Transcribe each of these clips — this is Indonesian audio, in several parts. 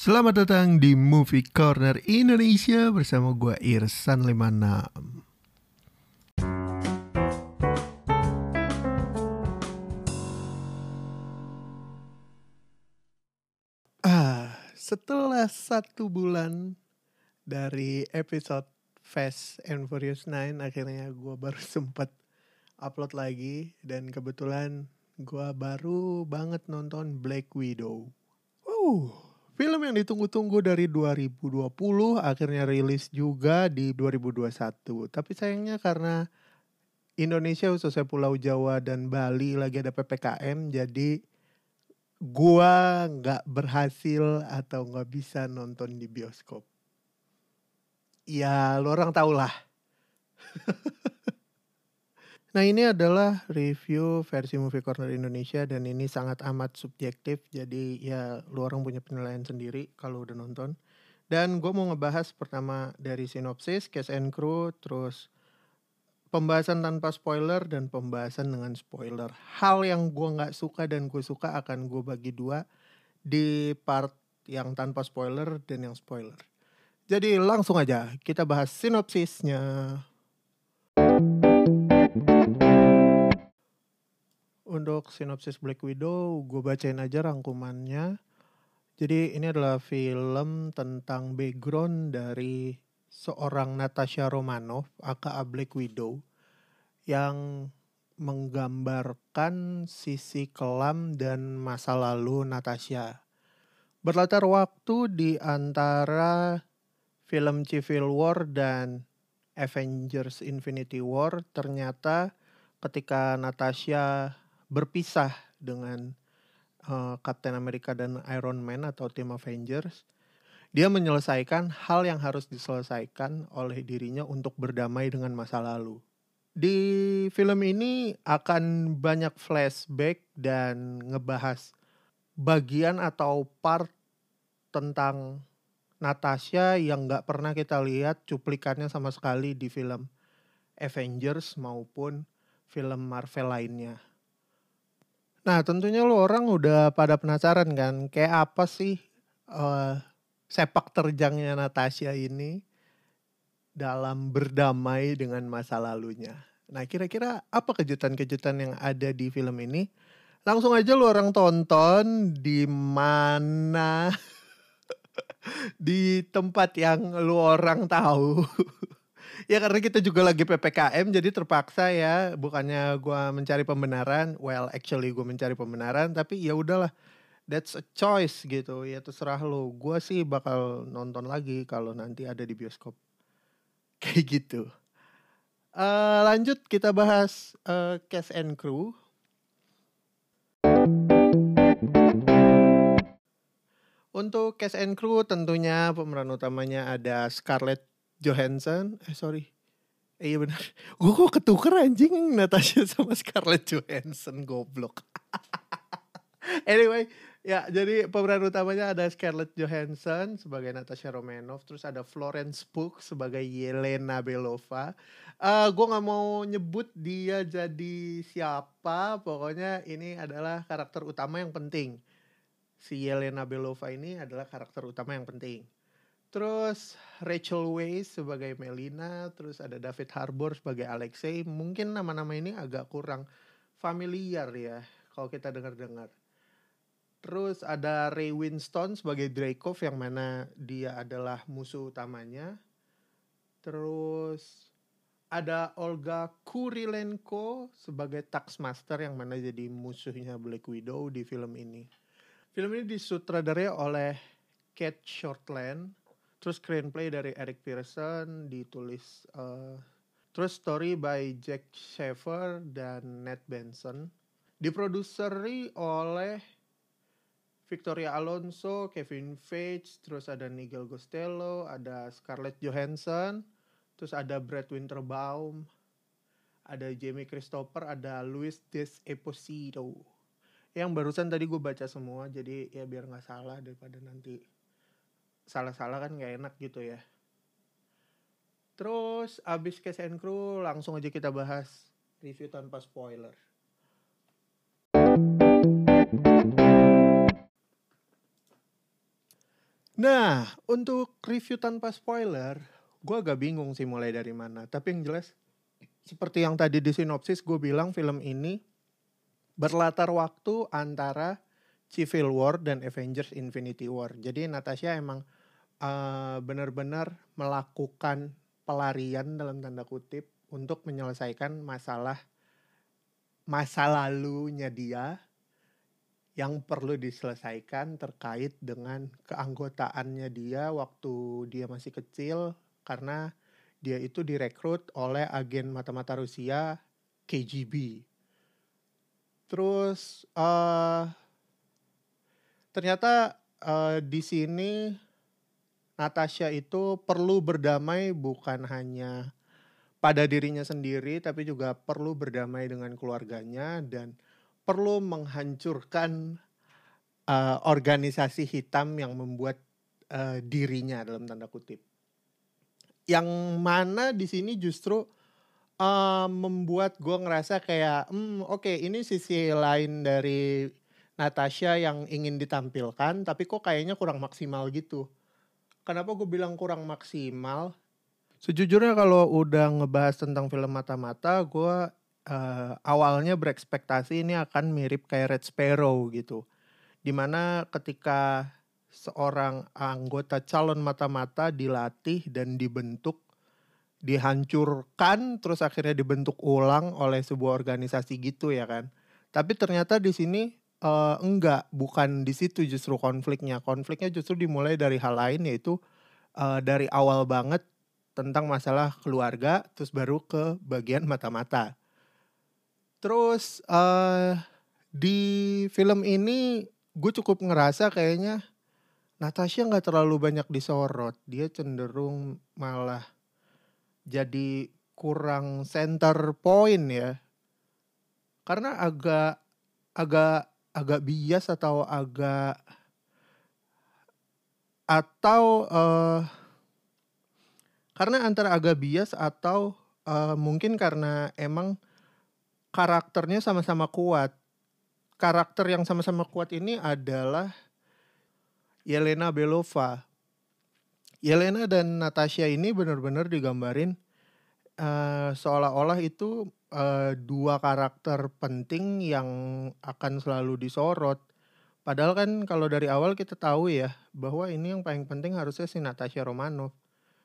Selamat datang di Movie Corner Indonesia bersama gue Irsan 56. Ah, setelah satu bulan dari episode Fast and Furious 9 akhirnya gue baru sempat upload lagi dan kebetulan gue baru banget nonton Black Widow. Uh, film yang ditunggu-tunggu dari 2020 akhirnya rilis juga di 2021. Tapi sayangnya karena Indonesia khususnya Pulau Jawa dan Bali lagi ada PPKM jadi gua nggak berhasil atau nggak bisa nonton di bioskop. Ya, lo orang tau lah. nah ini adalah review versi Movie Corner Indonesia dan ini sangat amat subjektif. Jadi ya lu orang punya penilaian sendiri kalau udah nonton. Dan gue mau ngebahas pertama dari sinopsis, cast and crew, terus pembahasan tanpa spoiler dan pembahasan dengan spoiler. Hal yang gue nggak suka dan gue suka akan gue bagi dua di part yang tanpa spoiler dan yang spoiler. Jadi langsung aja kita bahas sinopsisnya. Untuk sinopsis Black Widow, gue bacain aja rangkumannya. Jadi ini adalah film tentang background dari seorang Natasha Romanoff, aka Black Widow, yang menggambarkan sisi kelam dan masa lalu Natasha. Berlatar waktu di antara film Civil War dan Avengers Infinity War, ternyata ketika Natasha berpisah dengan uh, Captain America dan Iron Man atau tim Avengers, dia menyelesaikan hal yang harus diselesaikan oleh dirinya untuk berdamai dengan masa lalu. Di film ini akan banyak flashback dan ngebahas bagian atau part tentang Natasha yang nggak pernah kita lihat cuplikannya sama sekali di film Avengers maupun film Marvel lainnya. Nah tentunya lo orang udah pada penasaran kan kayak apa sih uh, sepak terjangnya Natasha ini dalam berdamai dengan masa lalunya. Nah kira-kira apa kejutan-kejutan yang ada di film ini? Langsung aja lo orang tonton di mana di tempat yang lo orang tahu. ya karena kita juga lagi PPKM jadi terpaksa ya bukannya gue mencari pembenaran. Well actually gue mencari pembenaran tapi ya udahlah that's a choice gitu. Ya terserah lo gue sih bakal nonton lagi kalau nanti ada di bioskop. Kayak gitu. Uh, lanjut kita bahas uh, cast and crew. Untuk cast and crew tentunya pemeran utamanya ada Scarlett Johansson? Eh sorry. Eh, iya benar. Gue kok ketuker anjing Natasha sama Scarlett Johansson goblok. Anyway ya jadi pemeran utamanya ada Scarlett Johansson sebagai Natasha Romanoff terus ada Florence Pugh sebagai Yelena Belova. Uh, gue nggak mau nyebut dia jadi siapa pokoknya ini adalah karakter utama yang penting. Si Yelena Belova ini adalah karakter utama yang penting Terus Rachel Weisz sebagai Melina, terus ada David Harbour sebagai Alexei. Mungkin nama-nama ini agak kurang familiar ya kalau kita dengar-dengar. Terus ada Ray Winston sebagai Dreykov yang mana dia adalah musuh utamanya. Terus ada Olga Kurilenko sebagai Taxmaster yang mana jadi musuhnya Black Widow di film ini. Film ini disutradarai oleh Kate Shortland terus screenplay dari Eric Pearson ditulis uh, terus story by Jack Sheffer dan Ned Benson diproduseri oleh Victoria Alonso, Kevin Feige, terus ada Nigel Costello, ada Scarlett Johansson, terus ada Brad Winterbaum, ada Jamie Christopher, ada Luis Des Esposito. Yang barusan tadi gue baca semua, jadi ya biar nggak salah daripada nanti salah-salah kan nggak enak gitu ya. Terus abis case and crew langsung aja kita bahas review tanpa spoiler. Nah, untuk review tanpa spoiler, gue agak bingung sih mulai dari mana. Tapi yang jelas, seperti yang tadi di sinopsis gue bilang film ini berlatar waktu antara Civil War dan Avengers Infinity War. Jadi Natasha emang uh, benar-benar melakukan pelarian dalam tanda kutip untuk menyelesaikan masalah masa lalunya dia yang perlu diselesaikan terkait dengan keanggotaannya dia waktu dia masih kecil karena dia itu direkrut oleh agen mata-mata Rusia KGB. Terus uh, ternyata uh, di sini Natasha itu perlu berdamai bukan hanya pada dirinya sendiri tapi juga perlu berdamai dengan keluarganya dan perlu menghancurkan uh, organisasi hitam yang membuat uh, dirinya dalam tanda kutip. Yang mana di sini justru uh, membuat gue ngerasa kayak, hmm, oke okay, ini sisi lain dari Natasha yang ingin ditampilkan, tapi kok kayaknya kurang maksimal gitu. Kenapa gue bilang kurang maksimal? Sejujurnya kalau udah ngebahas tentang film mata-mata, gue uh, awalnya berekspektasi ini akan mirip kayak Red Sparrow gitu. Di mana ketika seorang anggota calon mata-mata dilatih dan dibentuk, dihancurkan, terus akhirnya dibentuk ulang oleh sebuah organisasi gitu ya kan. Tapi ternyata di sini uh, enggak, bukan di situ justru konfliknya. Konfliknya justru dimulai dari hal lain yaitu uh, dari awal banget tentang masalah keluarga, terus baru ke bagian mata-mata. Terus uh, di film ini gue cukup ngerasa kayaknya Natasha nggak terlalu banyak disorot. Dia cenderung malah jadi kurang center point ya. Karena agak agak agak bias atau agak atau uh, karena antara agak bias atau uh, mungkin karena emang karakternya sama-sama kuat. Karakter yang sama-sama kuat ini adalah Yelena Belova. Yelena dan Natasha ini benar-benar digambarin uh, seolah-olah itu uh, dua karakter penting yang akan selalu disorot. Padahal kan kalau dari awal kita tahu ya bahwa ini yang paling penting harusnya si Natasha Romanov.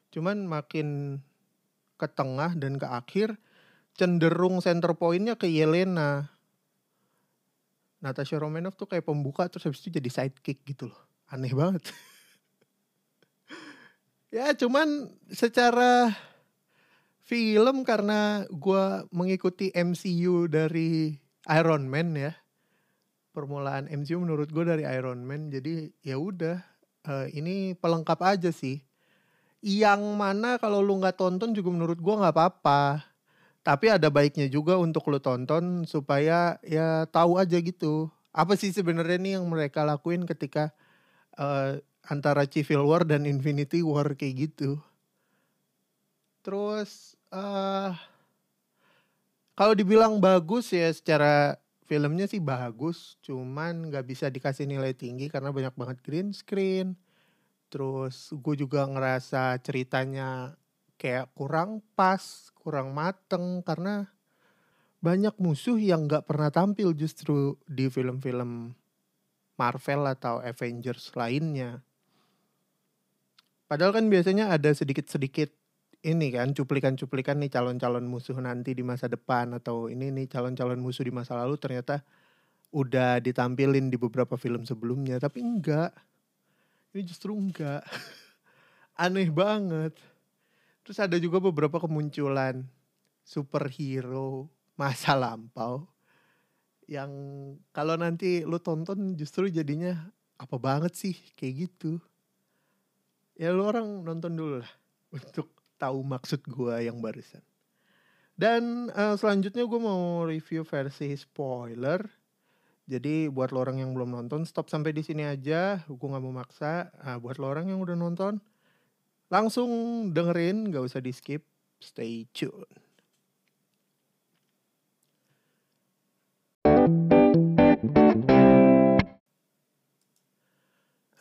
Cuman makin ke tengah dan ke akhir cenderung center pointnya ke Yelena. Natasha Romanov tuh kayak pembuka terus habis itu jadi sidekick gitu loh. Aneh banget. ya cuman secara film karena gue mengikuti MCU dari Iron Man ya. Permulaan MCU menurut gue dari Iron Man. Jadi ya udah uh, ini pelengkap aja sih. Yang mana kalau lu nggak tonton juga menurut gue nggak apa-apa. Tapi ada baiknya juga untuk lu tonton supaya ya tahu aja gitu. Apa sih sebenarnya nih yang mereka lakuin ketika uh, antara Civil War dan Infinity War kayak gitu terus uh, kalau dibilang bagus ya secara filmnya sih bagus, cuman nggak bisa dikasih nilai tinggi karena banyak banget green screen. Terus gue juga ngerasa ceritanya kayak kurang pas, kurang mateng karena banyak musuh yang nggak pernah tampil justru di film-film Marvel atau Avengers lainnya. Padahal kan biasanya ada sedikit-sedikit ini kan cuplikan-cuplikan nih calon-calon musuh nanti di masa depan atau ini nih calon-calon musuh di masa lalu ternyata udah ditampilin di beberapa film sebelumnya tapi enggak. Ini justru enggak. Aneh banget. Terus ada juga beberapa kemunculan superhero masa lampau yang kalau nanti lu tonton justru jadinya apa banget sih? Kayak gitu. Ya lu orang nonton dulu lah untuk tahu maksud gue yang barusan. Dan uh, selanjutnya gue mau review versi spoiler. Jadi buat lo orang yang belum nonton, stop sampai di sini aja. Gue gak mau maksa. Nah, buat lo orang yang udah nonton, langsung dengerin, gak usah di skip. Stay tune.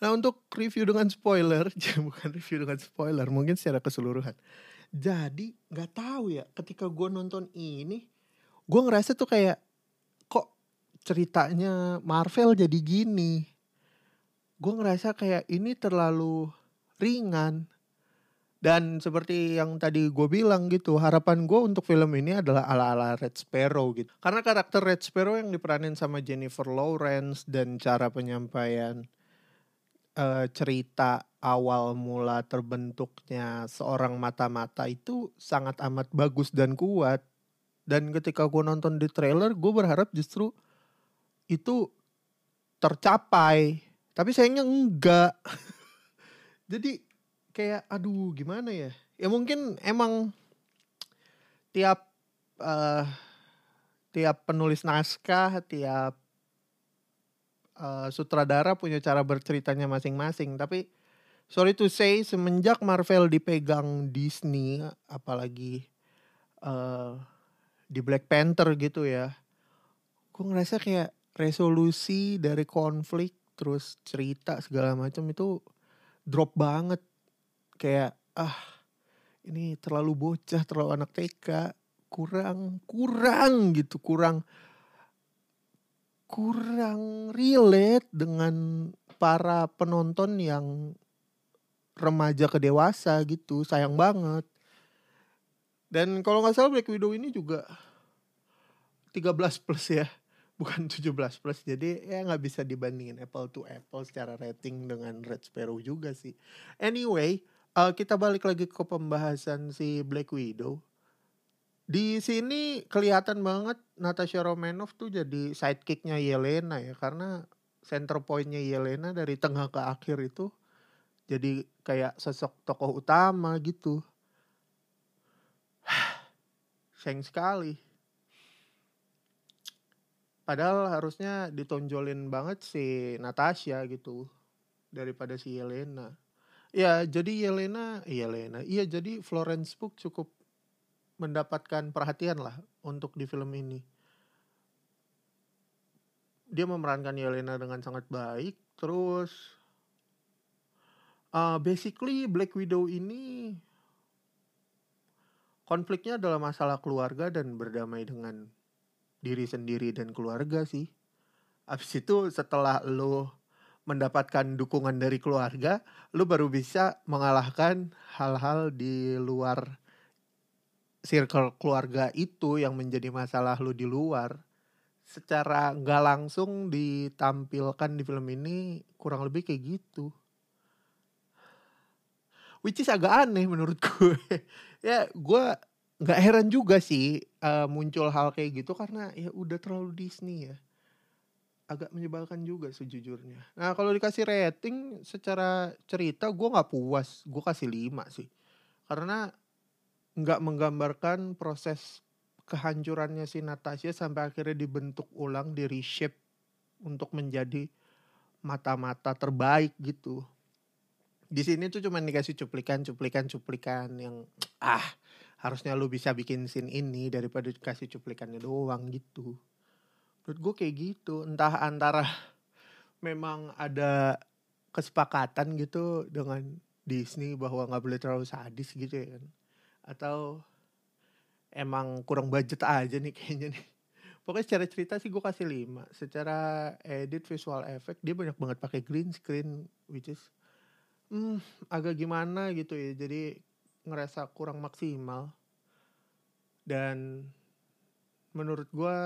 Nah untuk review dengan spoiler, bukan review dengan spoiler, mungkin secara keseluruhan. Jadi nggak tahu ya, ketika gue nonton ini, gue ngerasa tuh kayak kok ceritanya Marvel jadi gini. Gue ngerasa kayak ini terlalu ringan. Dan seperti yang tadi gue bilang gitu, harapan gue untuk film ini adalah ala-ala Red Sparrow gitu. Karena karakter Red Sparrow yang diperanin sama Jennifer Lawrence dan cara penyampaian uh, cerita awal mula terbentuknya seorang mata-mata itu sangat amat bagus dan kuat. Dan ketika gue nonton di trailer, gue berharap justru itu tercapai. Tapi sayangnya enggak. Jadi kayak aduh gimana ya ya mungkin emang tiap uh, tiap penulis naskah tiap uh, sutradara punya cara berceritanya masing-masing. Tapi sorry to say semenjak Marvel dipegang Disney apalagi uh, di Black Panther gitu ya gue ngerasa kayak resolusi dari konflik terus cerita segala macam itu drop banget. Kayak ah ini terlalu bocah terlalu anak TK kurang kurang gitu kurang kurang relate dengan para penonton yang remaja ke dewasa gitu sayang banget. Dan kalau nggak salah Black Widow ini juga 13 plus ya bukan 17 plus. Jadi ya nggak bisa dibandingin apple to apple secara rating dengan Red Sparrow juga sih. Anyway uh, kita balik lagi ke pembahasan si Black Widow. Di sini kelihatan banget Natasha Romanoff tuh jadi sidekicknya Yelena ya karena center pointnya Yelena dari tengah ke akhir itu jadi kayak sosok tokoh utama gitu. Sayang sekali. Padahal harusnya ditonjolin banget si Natasha gitu daripada si Yelena. Ya, jadi Yelena, Yelena, iya jadi Florence Pugh cukup mendapatkan perhatian lah untuk di film ini. Dia memerankan Yelena dengan sangat baik, terus uh, basically Black Widow ini konfliknya adalah masalah keluarga dan berdamai dengan diri sendiri dan keluarga sih. Abis itu setelah lo mendapatkan dukungan dari keluarga, lu baru bisa mengalahkan hal-hal di luar circle keluarga itu yang menjadi masalah lu di luar. Secara nggak langsung ditampilkan di film ini kurang lebih kayak gitu. Which is agak aneh menurut gue. ya gue nggak heran juga sih uh, muncul hal kayak gitu karena ya udah terlalu Disney ya agak menyebalkan juga sejujurnya. Nah kalau dikasih rating secara cerita gue nggak puas, gue kasih 5 sih. Karena nggak menggambarkan proses kehancurannya si Natasha sampai akhirnya dibentuk ulang, di reshape untuk menjadi mata-mata terbaik gitu. Di sini tuh cuma dikasih cuplikan, cuplikan, cuplikan yang ah harusnya lu bisa bikin scene ini daripada dikasih cuplikannya doang gitu. Menurut gue kayak gitu. Entah antara memang ada kesepakatan gitu dengan Disney bahwa nggak boleh terlalu sadis gitu ya kan atau emang kurang budget aja nih kayaknya nih. Pokoknya secara cerita sih gue kasih 5 secara edit visual effect dia banyak banget pakai green screen which is hmm, agak gimana gitu ya. Jadi ngerasa kurang maksimal. Dan menurut gue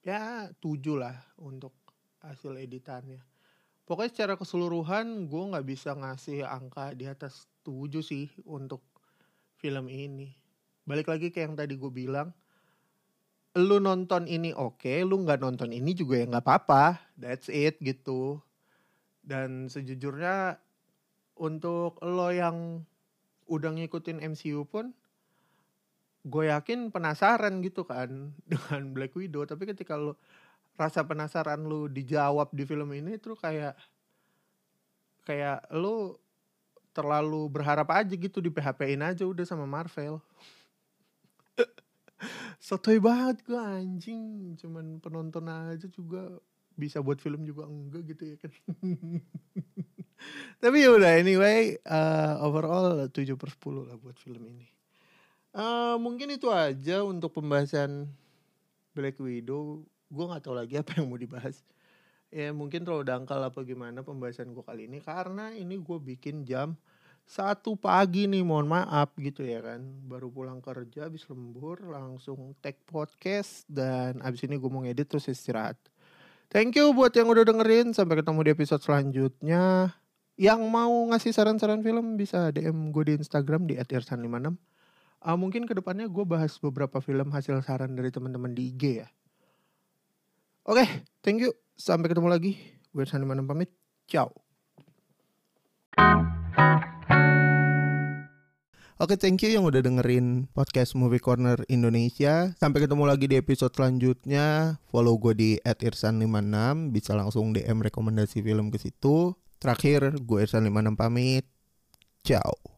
ya tujuh lah untuk hasil editannya. Pokoknya secara keseluruhan gue nggak bisa ngasih angka di atas tujuh sih untuk film ini. Balik lagi kayak yang tadi gue bilang, lu nonton ini oke, okay, lu nggak nonton ini juga ya nggak apa-apa, that's it gitu. Dan sejujurnya untuk lo yang udah ngikutin MCU pun gue yakin penasaran gitu kan dengan Black Widow tapi ketika lo rasa penasaran lu dijawab di film ini tuh kayak kayak lu terlalu berharap aja gitu di PHP-in aja udah sama Marvel sotoy banget gue anjing cuman penonton aja juga bisa buat film juga enggak gitu ya kan. Tapi ya udah anyway, uh, overall 7 per 10 lah buat film ini. Uh, mungkin itu aja untuk pembahasan Black Widow. Gue nggak tahu lagi apa yang mau dibahas. Ya mungkin terlalu dangkal apa gimana pembahasan gue kali ini karena ini gue bikin jam satu pagi nih mohon maaf gitu ya kan. Baru pulang kerja habis lembur langsung take podcast dan abis ini gue mau ngedit terus istirahat. Thank you buat yang udah dengerin sampai ketemu di episode selanjutnya. Yang mau ngasih saran-saran film bisa DM gue di Instagram di @irsan56 uh, ah, mungkin ke depannya gue bahas beberapa film hasil saran dari teman-teman di IG ya. Oke okay, thank you. Sampai ketemu lagi. Gue Irsan56 pamit. Ciao Oke, thank you yang udah dengerin podcast Movie Corner Indonesia. Sampai ketemu lagi di episode selanjutnya. Follow gue di @irsan56, bisa langsung DM rekomendasi film ke situ. Terakhir, gue Irsan56 pamit. Ciao.